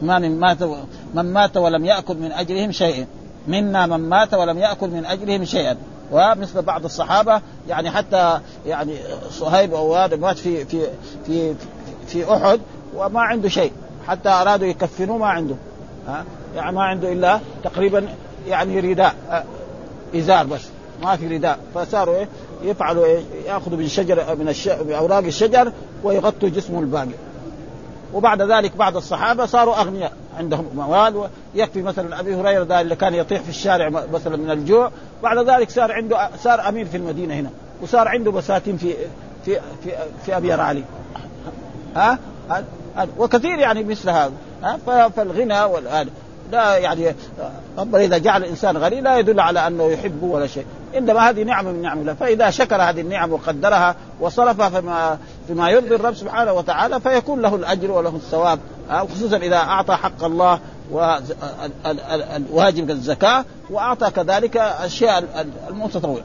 ما من مات من مات ولم يأكل من أجرهم شيئا. منا من مات ولم يأكل من أجرهم شيئا. ومثل بعض الصحابة يعني حتى يعني صهيب هذا مات في في في في أحد وما عنده شيء. حتى أرادوا يكفنوه ما عنده. ها؟ يعني ما عنده إلا تقريبا يعني رداء إزار بس ما في رداء. فصاروا إيه يفعلوا إيه يأخذوا من شجر من الش... أوراق الشجر ويغطوا جسمه الباقي. وبعد ذلك بعض الصحابة صاروا أغنياء عندهم موال. يكفي مثلا أبي هريرة ده اللي كان يطيح في الشارع مثلا من الجوع. بعد ذلك صار عنده صار أمير في المدينة هنا. وصار عنده بساتين في في في, في ابيار علي. ها؟ وكثير يعني مثل هذا. ها؟ فالغنى والآل لا يعني ربنا إذا جعل الإنسان غني لا يدل على أنه يحبه ولا شيء. إنما هذه نعمة من نعم الله. فإذا شكر هذه النعم وقدرها وصرفها فيما فيما يرضي الرب سبحانه وتعالى فيكون له الأجر وله الثواب. خصوصا إذا أعطى حق الله والواجب الزكاة وأعطى كذلك أشياء المتطوع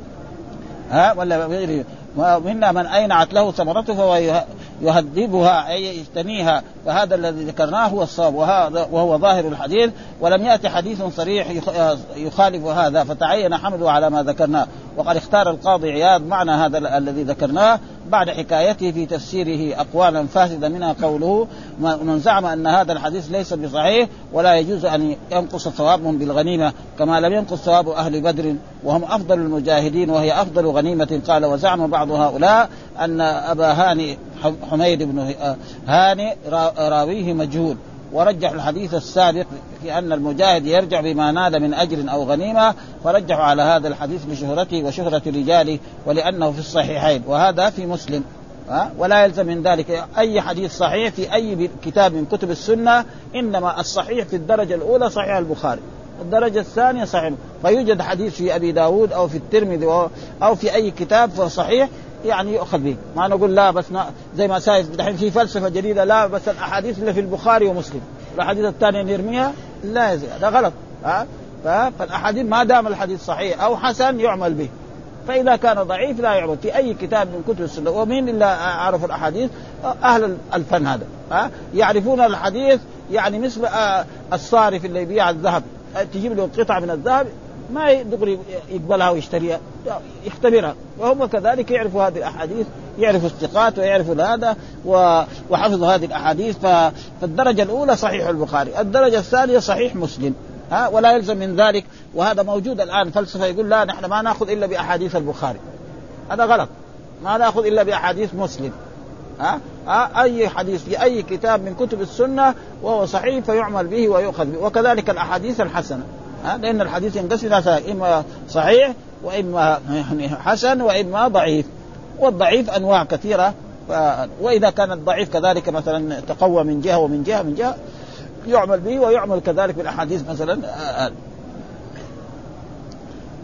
ها ولا غيره. ومنا من أينعت له ثمرته فهو يهذبها أي يجتنيها فهذا الذي ذكرناه هو الصواب. وهذا وهو ظاهر الحديث. ولم يأتي حديث صريح يخالف هذا. فتعين حمله على ما ذكرناه. وقد اختار القاضي عياض معنى هذا الذي ذكرناه. بعد حكايته في تفسيره أقوالا فاسدة منها قوله من زعم أن هذا الحديث ليس بصحيح ولا يجوز أن ينقص ثوابهم بالغنيمة كما لم ينقص ثواب أهل بدر وهم أفضل المجاهدين وهي أفضل غنيمة قال وزعم بعض هؤلاء أن أبا هاني حميد بن هاني راويه مجهول. ورجح الحديث السابق في أن المجاهد يرجع بما نال من أجر أو غنيمة فرجحوا على هذا الحديث بشهرته وشهرة رجاله ولأنه في الصحيحين وهذا في مسلم. ولا يلزم من ذلك. أي حديث صحيح في أي كتاب من كتب السنة إنما الصحيح في الدرجة الأولى صحيح البخاري الدرجة الثانية صحيح. فيوجد حديث في أبي داود أو في الترمذي أو في أي كتاب صحيح يعني يؤخذ به. ما نقول لا بس زي ما سايف دحين في فلسفة جديدة لا بس الأحاديث اللي في البخاري ومسلم. الأحاديث الثانية نرميها لا يزي. هذا غلط. ها؟ فالأحاديث ما دام الحديث صحيح أو حسن يعمل به. فإذا كان ضعيف لا يعمل. في أي كتاب من كتب السنة ومين الا عرف الأحاديث؟ أهل الفن هذا. ها؟ يعرفون الحديث يعني مثل آه، الصارف اللي يبيع الذهب. تجيب له قطعة من الذهب ما دغري يقبلها ويشتريها يختبرها. وهم كذلك يعرفوا هذه الأحاديث يعرفوا الثقات ويعرفوا هذا وحفظوا هذه الأحاديث. فالدرجة الأولى صحيح البخاري، الدرجة الثانية صحيح مسلم. ها ولا يلزم من ذلك. وهذا موجود الآن فلسفه يقول لا نحن ما نأخذ إلا بأحاديث البخاري. هذا غلط. ما نأخذ إلا بأحاديث مسلم. ها؟ أي حديث في أي كتاب من كتب السنة وهو صحيح فيعمل به ويؤخذ به. وكذلك الأحاديث الحسنة. لأن الحديث ينقسم إلى إما صحيح وإما يعني حسن وإما ضعيف والضعيف أنواع كثيرة. وإذا كان الضعيف كذلك مثلا تقوى من جهة ومن جهة من جهة يعمل به ويعمل كذلك بالأحاديث مثلا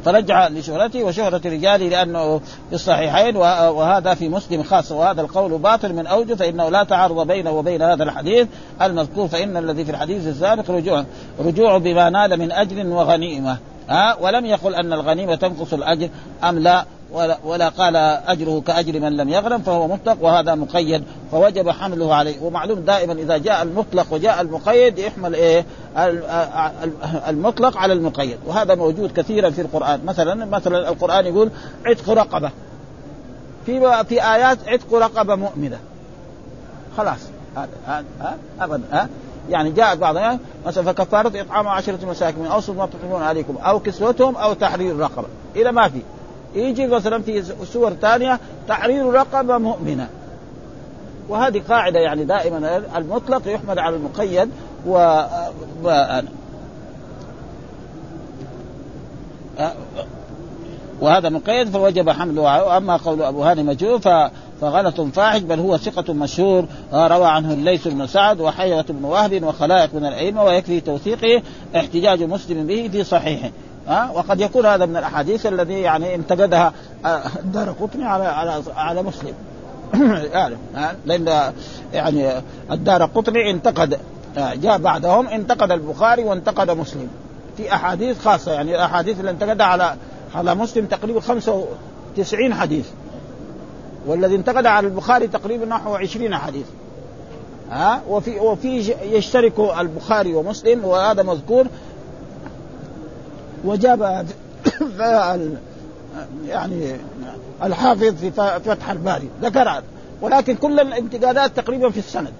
فرجع لشهرته وشهرة رجاله لأنه في الصحيحين وهذا في مسلم خاصة وهذا القول باطل من أوجه فإنه لا تعارض بينه وبين هذا الحديث المذكور فإن الذي في الحديث السابق رجوع رجوع بما نال من أجر وغنيمة. ها؟ ولم يقل أن الغنيمة تنقص الأجر أم لا. ولا, ولا قال أجره كأجر من لم يغرم فهو مطلق وهذا مقيد فوجب حمله عليه. ومعلوم دائما إذا جاء المطلق وجاء المقيد يحمل إيه؟ المطلق على المقيد. وهذا موجود كثيرا في القرآن. مثلا مثلا القرآن يقول عتق رقبة. في في آيات عتق رقبة مؤمنة. خلاص. هذا ابدا. ها؟ يعني جاء بعض مثلا فكفارة إطعام عشرة مساكين من أوسط ما تطعمون عليكم أو كسوتهم أو تحرير رقبة. إذا ما في؟ يجي مثلا في سور ثانية تحرير رقبه مؤمنة. وهذه قاعدة يعني دائما المطلق يحمل على المقيد و. وهذا مقيد فوجب حمله. وأما قول أبو هاني مجهول فغلط فاحش بل هو ثقة مشهور. روى عنه الليث بن سعد وحيوة بن وهب وخلائق من الأئمة ويكفي توثيقه احتجاج مسلم به في صحيحه. ها؟ وقد يكون هذا من الأحاديث الذي يعني انتقدها الدار قطني على على على مسلم. يعني لأن يعني الدار قطني انتقد جاء بعدهم انتقد البخاري وانتقد مسلم. في أحاديث خاصة يعني الأحاديث اللي انتقدها على على مسلم تقريبا 95 حديث. والذي انتقد على البخاري تقريبا نحو 20 حديث. ها؟ وفي وفي يشترك البخاري ومسلم وهذا مذكور وجاب يعني الحافظ في فتح الباري ذكر ولكن كل الانتقادات تقريبا في السند.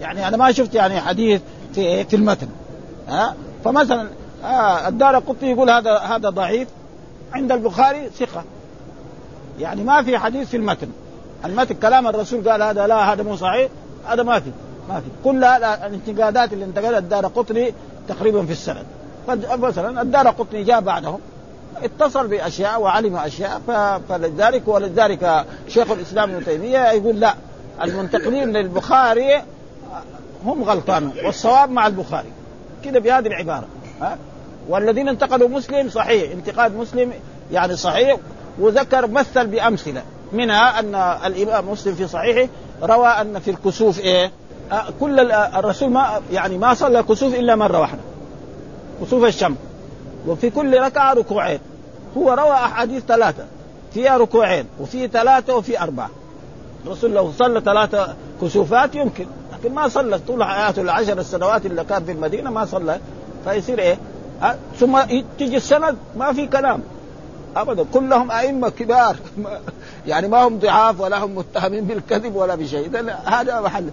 يعني أنا ما شفت يعني حديث في في المتن. ها؟ فمثلا آه الدار قطي يقول هذا هذا ضعيف. عند البخاري ثقة. يعني ما في حديث في المتن. المتن كلام الرسول قال هذا لا هذا مو صحيح هذا ما في ما في. كل الانتقادات اللي انتقدها الدار قطني تقريبا في السند. مثلا الدار قطني جاء بعدهم اتصل بأشياء وعلم أشياء فلذلك ولذلك شيخ الإسلام ابن تيمية يقول لا المنتقلين للبخاري هم غلطان والصواب مع البخاري كذا بهذه العبارة ها؟ والذين انتقدوا مسلم صحيح انتقاد مسلم يعني صحيح وذكر مثل بأمثلة منها أن الإمام مسلم في صحيحه روى أن في الكسوف إيه؟ كل الرسول ما يعني ما صلى كسوف إلا مره واحدة كسوف الشمس. وفي كل ركعة ركوعين. هو روى أحاديث ثلاثة. فيها ركوعين وفي ثلاثة وفي أربعة. الرسول لو صلى ثلاثة كسوفات يمكن لكن ما صلى طول حياته العشر السنوات اللي كان في المدينة ما صلى. فيصير إيه؟ أه؟ ثم تيجي السند ما في كلام. ابدا كلهم أئمة كبار. يعني ما هم ضعاف ولا هم متهمين بالكذب ولا بشيء. هذا محل.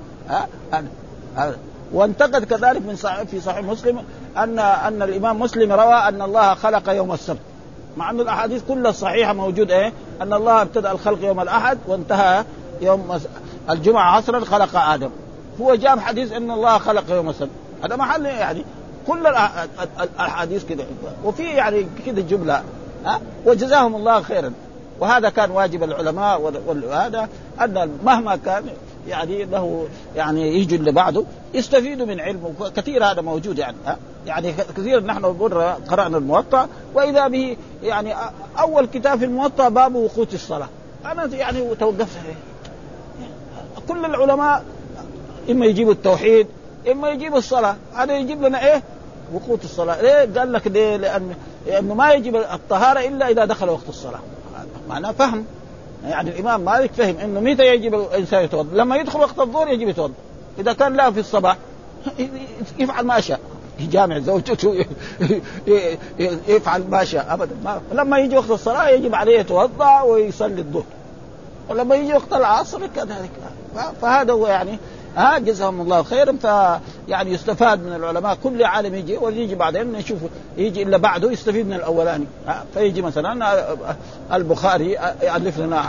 هذا. وانتقد كذلك من صحيح في صحيح مسلم ان أن الإمام مسلم روى أن الله خلق يوم السبت. مع أن الأحاديث كلها الصحيحه موجود إيه؟ أن الله ابتدأ الخلق يوم الأحد وانتهى يوم الجمعة عصرا خلق آدم. هو جاب حديث أن الله خلق يوم السبت. هذا محل يعني كل الأحاديث كده. وفي يعني كده جملة ها؟ وجزاهم الله خيرا. وهذا كان واجب العلماء وهذا أن مهما كان يعني له يعني يجي اللي بعده يستفيدوا من علمه كثير هذا موجود يعني ها؟ يعني كثير نحن قرأنا الموطأ وإذا به يعني أول كتاب في الموطأ باب وقوت الصلاة. أنا يعني توقفت. كل العلماء إما يجيبوا التوحيد إما يجيبوا الصلاة. هذا يجيب لنا إيه؟ وقوت الصلاة. ليه؟ قال لك ليه؟ لأن لأنه ما يجب الطهارة إلا إذا دخل وقت الصلاة. معناه فهم. يعني الامام مالك فهم إنه متى يجب الإنسان يتوضأ؟ لما يدخل وقت الظهر يجب يتوضأ. إذا كان لا في الصباح يفعل ما شاء. يجامع زوجته يفعل ما شاء. ابدا. ما لما يجي وقت الصلاة يجب عليه يتوضأ ويصلي الظهر. ولما يجي وقت العصر كذلك. فهذا هو يعني ها جزاهم الله خيرا فيعني يستفاد من العلماء. كل عالم يجي ويجي بعدين نشوف يجي إلا بعده يستفيد من الأولاني. فيجي مثلا البخاري يالف لنا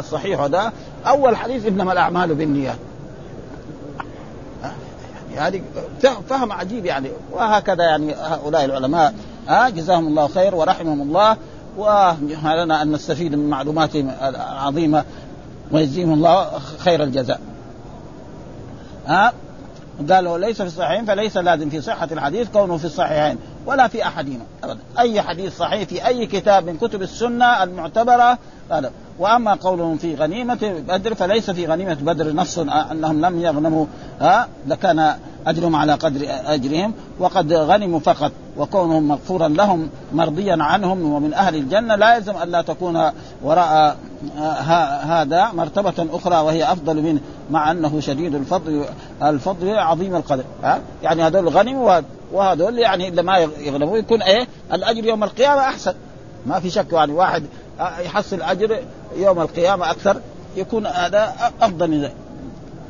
الصحيح هذا. أول حديث إنما الأعمال بالنيات. يعني فهم عجيب يعني. وهكذا يعني هؤلاء العلماء. ها جزاهم الله خير ورحمهم الله. ولنا أن نستفيد من معلوماتهم العظيمه ويجزيهم الله خير الجزاء. ها؟ قال ليس في الصحيحين فليس لازم في صحة الحديث كونه في الصحيحين. ولا في أحدهما أبدا. أي حديث صحيح في أي كتاب من كتب السنة المعتبرة هذا وأما قولهم في غنيمة بدر فليس في غنيمة بدر نص أنهم لم يغنموا ها لكان أجرهم على قدر أجرهم وقد غنموا فقط وكونهم مغفورا لهم مرضيا عنهم ومن أهل الجنة لا يلزم أن لا تكون وراء هذا مرتبة أخرى وهي أفضل منه مع أنه شديد الفضل الفضل عظيم القدر ها يعني هذول غنموا وهذول يعني اللي ما يغنموا يكون إيه؟ الأجر يوم القيامة أحسن. ما في شك يعني واحد يحصل أجر يوم القيامة أكثر يكون هذا أفضل من ذلك.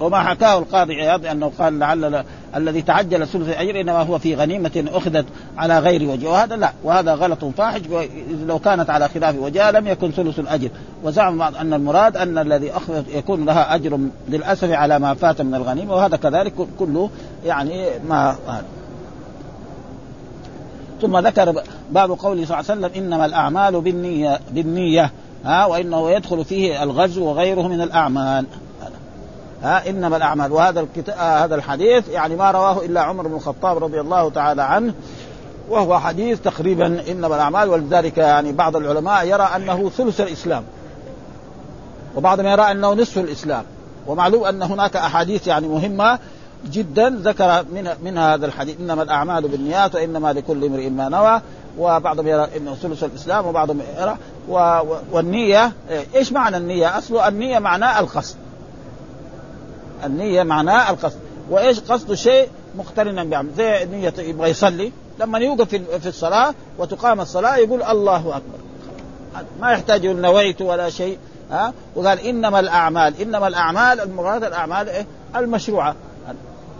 وما حكاه القاضي عياض أنه قال لعل الذي تعجل ثلث الاجر إنما هو في غنيمة أخذت على غير وجه. وهذا لا وهذا غلط فاحش. لو كانت على خلاف وجهها لم يكن ثلث الأجر. وزعم بعض أن المراد أن الذي أخذ يكون لها أجر للأسف على ما فات من الغنيمة. وهذا كذلك كله يعني ما هذا ثم ذكر باب قوله صلى الله عليه وسلم إنما الأعمال بالنيه بالنية. ها وإنه يدخل فيه الغزو وغيره من الأعمال. ها إنما الأعمال. وهذا الكتاب آه هذا الحديث يعني ما رواه إلا عمر بن الخطاب رضي الله تعالى عنه وهو حديث تقريبا إنما الأعمال. ولذلك يعني بعض العلماء يرى أنه ثلث الإسلام. وبعضهم يرى أنه نصف الإسلام. ومعلوم أن هناك أحاديث يعني مهمة جدا ذكر من من هذا الحديث إنما الأعمال بالنيات وإنما لكل امرئ ما نوى وبعضهم يرى انه ثلث الإسلام وبعضهم يرى و... والنية إيش معنى النية؟ اصله النية معناه القصد. النية معناه القصد. وإيش قصد شيء؟ مقترنا بعمل زي نية يبغى يصلي لما يوقف في الصلاة وتقام الصلاة يقول الله أكبر. ما يحتاج نويت ولا شيء ها؟ وقال إنما الأعمال إنما الأعمال المراد الأعمال إيه؟ المشروعة.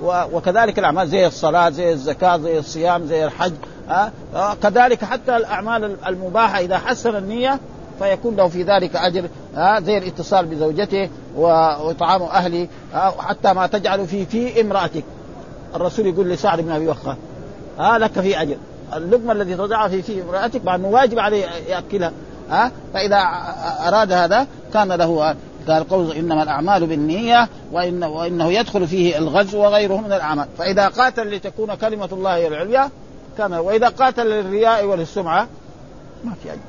وكذلك الأعمال زي الصلاة زي الزكاة زي الصيام زي الحج ها؟ كذلك حتى الأعمال المباحة إذا حسن النية فيكون له في ذلك أجر ها؟ زي الاتصال بزوجته وطعام أهله حتى ما تجعل في في امرأتك. الرسول يقول لسعد بن أبي وقاص ها؟ لك في أجر. اللقمة التي تضعها في في امرأتك مع أنه واجب عليه يأكلها ها؟ فإذا أراد هذا كان له قال قول إنما الأعمال بالنية وإن وإنه يدخل فيه الغزو وغيره من الأعمال فإذا قاتل لتكون كلمة الله هي العليا كان وإذا قاتل للرياء وللسمعة ما في أجل.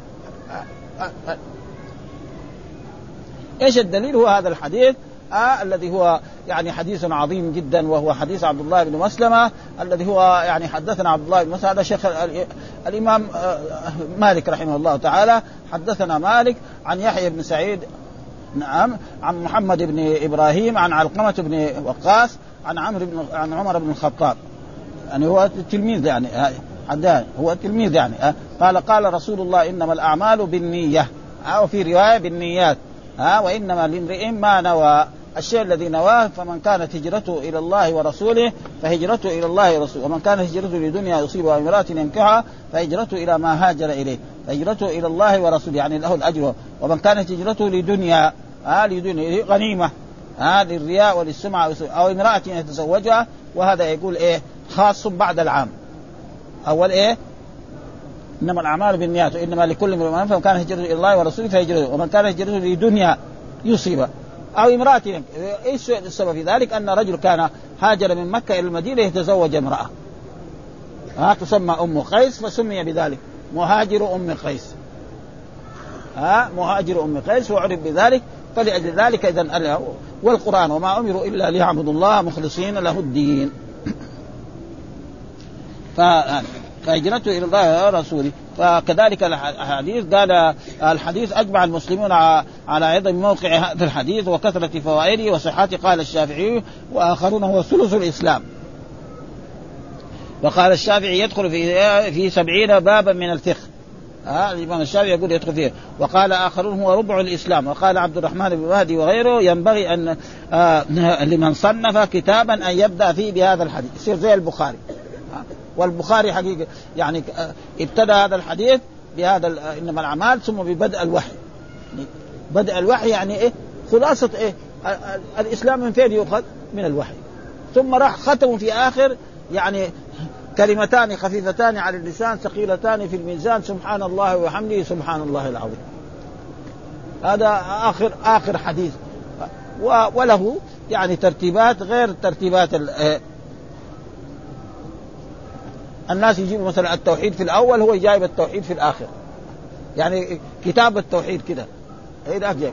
إيش الدليل هو هذا الحديث آه الذي هو يعني حديث عظيم جدا وهو حديث عبد الله بن مسلمة الذي هو يعني حدثنا عبد الله بن مسلمة هذا شيخ الإمام مالك رحمه الله تعالى حدثنا مالك عن يحيى بن سعيد نعم عن محمد بن إبراهيم عن علقمة بن وقاص عن عمرو بن عن عمر بن الخطاب. يعني هو تلميذ يعني حدان هو تلميذ يعني قال قال رسول الله إنما الأعمال بالنية. أو في رواية بالنيات. ها وإنما لامرئ ما نوى. الشيء الذي نواه فمن كانت هجرته إلى الله ورسوله فهجرته إلى الله ورسوله. ومن كانت هجرته لدنيا يصيبها امرات ينكحها فهجرته إلى ما هاجر إليه. فهجرته إلى الله ورسوله يعني له الأجر. ومن كانت هجرته لدنيا آه لدنيا غنيمه آه للرياء وللسمعه أو امرأة يتزوجها وهذا يقول إيه؟ خاص بعد العام. أول إيه؟ إنما الأعمال بالنيات وإنما لكل امرئ فمن كان هجرته إلى الله ورسوله فهجرته. ومن كان هجرته لدنيا يصيبها أو امراه إيش السبب في ذلك؟ أن رجل كان هاجر من مكة إلى المدينة يتزوج امرأة. ها تسمى أم قيس فسمي بذلك. مهاجر أم قيس. ها مهاجر أم قيس وعرف بذلك. فلأجل ذلك إذا والقرآن وما أمروا إلا ليعبدوا الله مخلصين له الدين. فهجرته إلى الله ورسوله فكذلك الحديث قال الحديث أجمع المسلمون على عظم موقع هذا الحديث وكثرة فوائده وصحته قال الشافعي وآخرون هو ثلث الإسلام. وقال الشافعي يدخل في في سبعين بابا من الفقه. ها الإمام الشافعي يقول يدخل فيه. وقال آخرون هو ربع الإسلام. وقال عبد الرحمن بن مهدي وغيره ينبغي أن آه لمن صنف كتابا أن يبدأ فيه بهذا الحديث. يصير زي البخاري. والبخاري حقيقة يعني آه، ابتدى هذا الحديث بهذا آه، إنما الأعمال ثم ببدء الوحي. يعني بدء الوحي يعني إيه؟ خلاصة إيه؟ الإسلام من فين يؤخذ؟ من الوحي. ثم راح ختموا في آخر يعني كلمتان خفيفتان على اللسان ثقيلتان في الميزان سبحان الله وبحمده سبحان الله العظيم. هذا آخر آخر حديث. وله يعني ترتيبات غير ترتيبات آه، الناس يجيبوا مثلا التوحيد في الأول هو جايب التوحيد في الآخر. يعني كتاب التوحيد كده.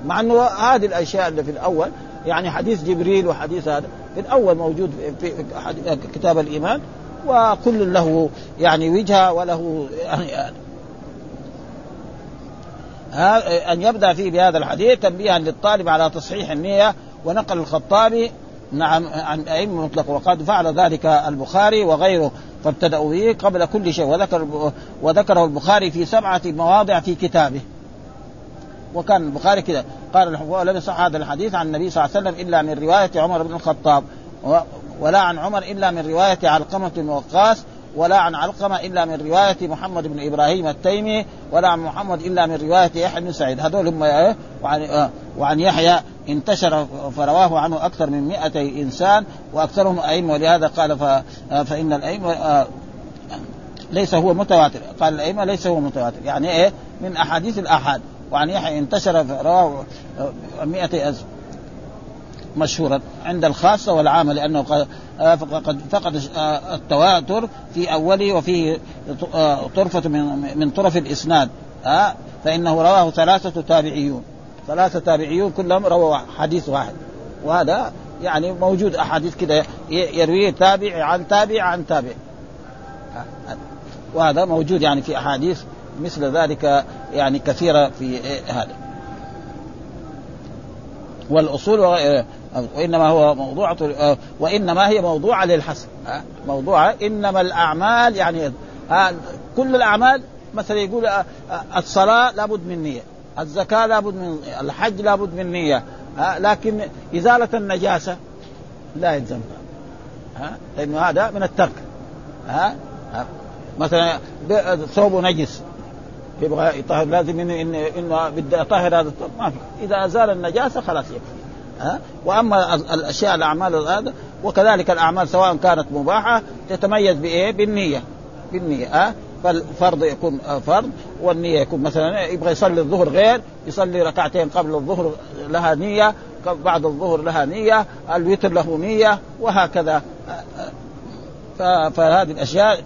مع إنه هذه الأشياء اللي في الأول يعني حديث جبريل وحديث هذا في الأول موجود في كتاب الإيمان وكل له يعني وجهة وله يعني أن يبدأ فيه بهذا الحديث تنبيها للطالب على تصحيح النية ونقل الخطابي. نعم عن أئمة مطلق. وقد فعل ذلك البخاري وغيره. فابتدأوا به قبل كل شيء وذكر وذكره البخاري في سبعة مواضع في كتابه. وكان البخاري كذا قال ولم يصح هذا الحديث عن النبي صلى الله عليه وسلم إلا من رواية عمر بن الخطاب ولا عن عمر إلا من رواية علقمة بن وقاص ولا عن علقمة إلا من رواية محمد بن إبراهيم التيمي ولا عن محمد إلا من رواية يحيى بن سعيد. هذول هم إيه وعن, آه وعن يحيى انتشر فرواه عنه أكثر من مئة إنسان وأكثرهم أئمة. ولهذا قال آه، فإن الأئمة آه ليس هو متواتر. قال الأئمة ليس هو متواتر. يعني إيه؟ من أحاديث الآحاد. وعن يحيى انتشر فرواه آه، مئة ألف مشهورا عند الخاصة والعامة لأنه فقد فقد آه، التواتر في أوله وفيه آه، طرفة من من طرف الإسناد. فإنه رواه ثلاثة تابعيون. ثلاثة تابعيون كلهم رووا حديث واحد. وهذا يعني موجود أحاديث كده يرويه تابع عن تابع عن تابع. وهذا موجود يعني في أحاديث مثل ذلك يعني كثيرة في هذا. والأصول وإنما هو موضوع وإنما هي موضوعه للحسن. موضوعه إنما الأعمال يعني كل الأعمال مثلا يقول الصلاة لابد من نية الزكاة لابد من الحج لابد من نية لكن إزالة النجاسة لا يلزم. ها لأنه هذا من الترك. ها مثلا ثوب نجس يبغى يطهر لازم انه انه, بدي اطهر هذا ما في. إذا ازال النجاسة خلاص يكفي ها؟ وأما الأشياء الأعمال هذا وكذلك الأعمال سواء كانت مباحة تتميز بإيه؟ بالنية. بالنية ها؟ فالفرض يكون فرض والنية يكون مثلا يبغى يصلي الظهر غير يصلي ركعتين قبل الظهر لها نية بعد الظهر لها نية الوتر له نية وهكذا. فهذه الأشياء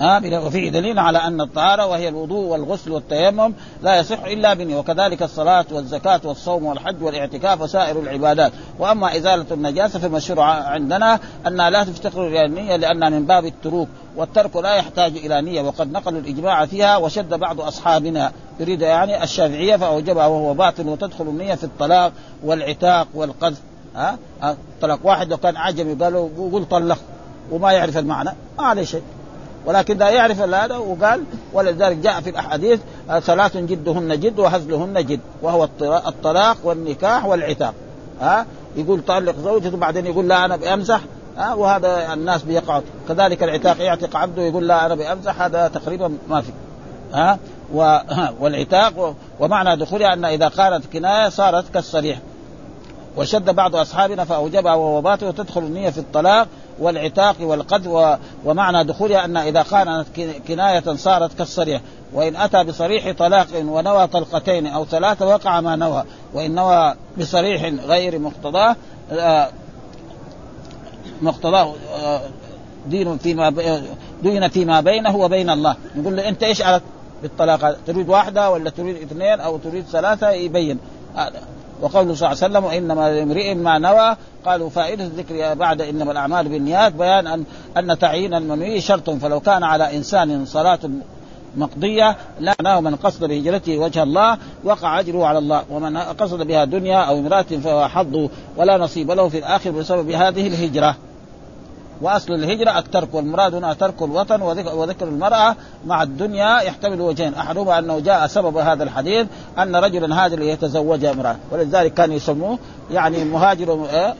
ها وفيه دليل على أن الطهارة وهي الوضوء والغسل والتيمم لا يصح إلا بنيه وكذلك الصلاة والزكاة والصوم والحج والاعتكاف وسائر العبادات. وأما إزالة النجاسة فالمشهور عندنا انها لا تفتقر إلى النية لانها من باب التروك والترك لا يحتاج إلى نية وقد نقلوا الإجماع فيها وشد بعض أصحابنا. يريد يعني الشافعية فأوجبها وهو باطل وتدخل النية في الطلاق والعتاق والقذف. ها؟ طلق واحد لو كان عجمي قالوا قول طلق وما يعرف المعنى. ما عليه شيء. ولكن لا يعرف هذا وقال ولذلك جاء في الأحاديث ثلاث جدهن جد وهزلهن جد وهو الطلاق والنكاح والعتاق. ها؟ يقول طلق زوجته بعدين يقول لا أنا بأمزح. ها؟ وهذا الناس بيقعوا كذلك العتاق يعتق عبده يقول لا أنا بأمزح هذا تقريبا ما في. ها؟ والعتاق ومعنى دخولها أن إذا كانت كناية صارت كالصريح. وشد بعض أصحابنا فأوجبها وهو باطل وتدخل النية في الطلاق والعتاق والقذف ومعنى دخولها أن إذا كانت كناية صارت كالصريح وإن أتى بصريح طلاق ونوى طلقتين أو ثلاثة وقع ما نوى وإن نوى بصريح غير مقتضاه آه، مقتضاه آه، دين فيما دين فيما بينه وبين الله. نقول له إيش على بالطلاق؟ تريد واحدة ولا تريد اثنين أو تريد ثلاثة؟ يبين. وقوله صلى الله عليه وسلم وإنما امرئ ما نوى. قالوا فائدة الذكر بعد إنما الأعمال بالنيات. بيان ان أن تعيين المنوي شرط فلو كان على إنسان صلاة مقضية لا معناه من قصد بهجرته وجه الله وقع أجره على الله. ومن قصد بها دنيا أو امرأة فهو حظه ولا نصيب له في الآخر بسبب هذه الهجرة. وأصل الهجرة الترك والمراد هنا ترك الوطن وذكر المرأة مع الدنيا يحتمل وجهين. أحدهما أنه جاء سبب هذا الحديث أن رجلا هاجر ليتزوج امرأة. ولذلك كان يسموه يعني مهاجر آه،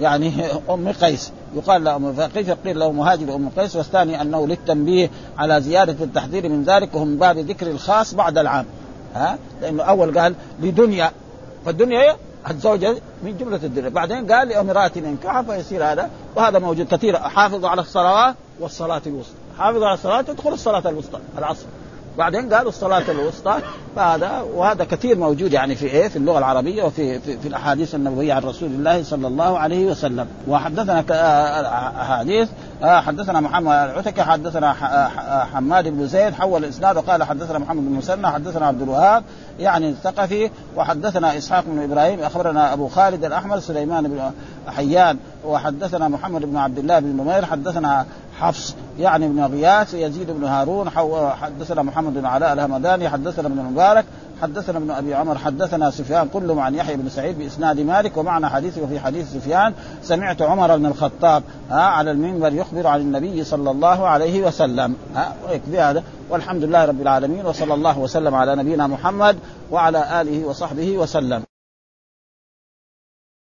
يعني أم قيس. يقال له أم قيس قيل له مهاجر أم قيس والثاني أنه للتنبيه على زيادة التحذير من ذلك وهم باب ذكر الخاص بعد العام. ها؟ لأنه أول قال لدنيا. فالدنيا الزوجة من جملة الدنيا بعدين قال لامرأة انكحها فيصير هذا؟ وهذا موجود كثير حافظوا على الصلوات والصلاة الوسطى. حافظوا على الصلاة تدخل الصلاة الوسطى العصر. بعدين قالوا الصلاة الوسطى فهذا وهذا كثير موجود يعني في إيه في اللغة العربية وفي في, في الأحاديث النبوية عن رسول الله صلى الله عليه وسلم. وحدثنا أحاديث آه، حدثنا محمد العتكي حدثنا آه، حماد بن زيد حول الإسناد وقال حدثنا محمد بن مسنى حدثنا عبد الوهاب يعني الثقفي وحدثنا إسحاق بن إبراهيم أخبرنا أبو خالد الأحمر سليمان بن حيان وحدثنا محمد بن عبد الله بن نمير حدثنا حفص يعني بن غياث يزيد بن هارون حدثنا محمد بن علاء الهمداني حدثنا ابن المبارك حدثنا ابن أبي عمر حدثنا سفيان كلهم عن يحيى بن سعيد بإسناد مالك ومعنى حديثه وفي حديث سفيان سمعت عمر بن الخطاب ها على المنبر يخبر عن النبي صلى الله عليه وسلم ها هذا والحمد لله رب العالمين وصلى الله وسلم على نبينا محمد وعلى آله وصحبه وسلم.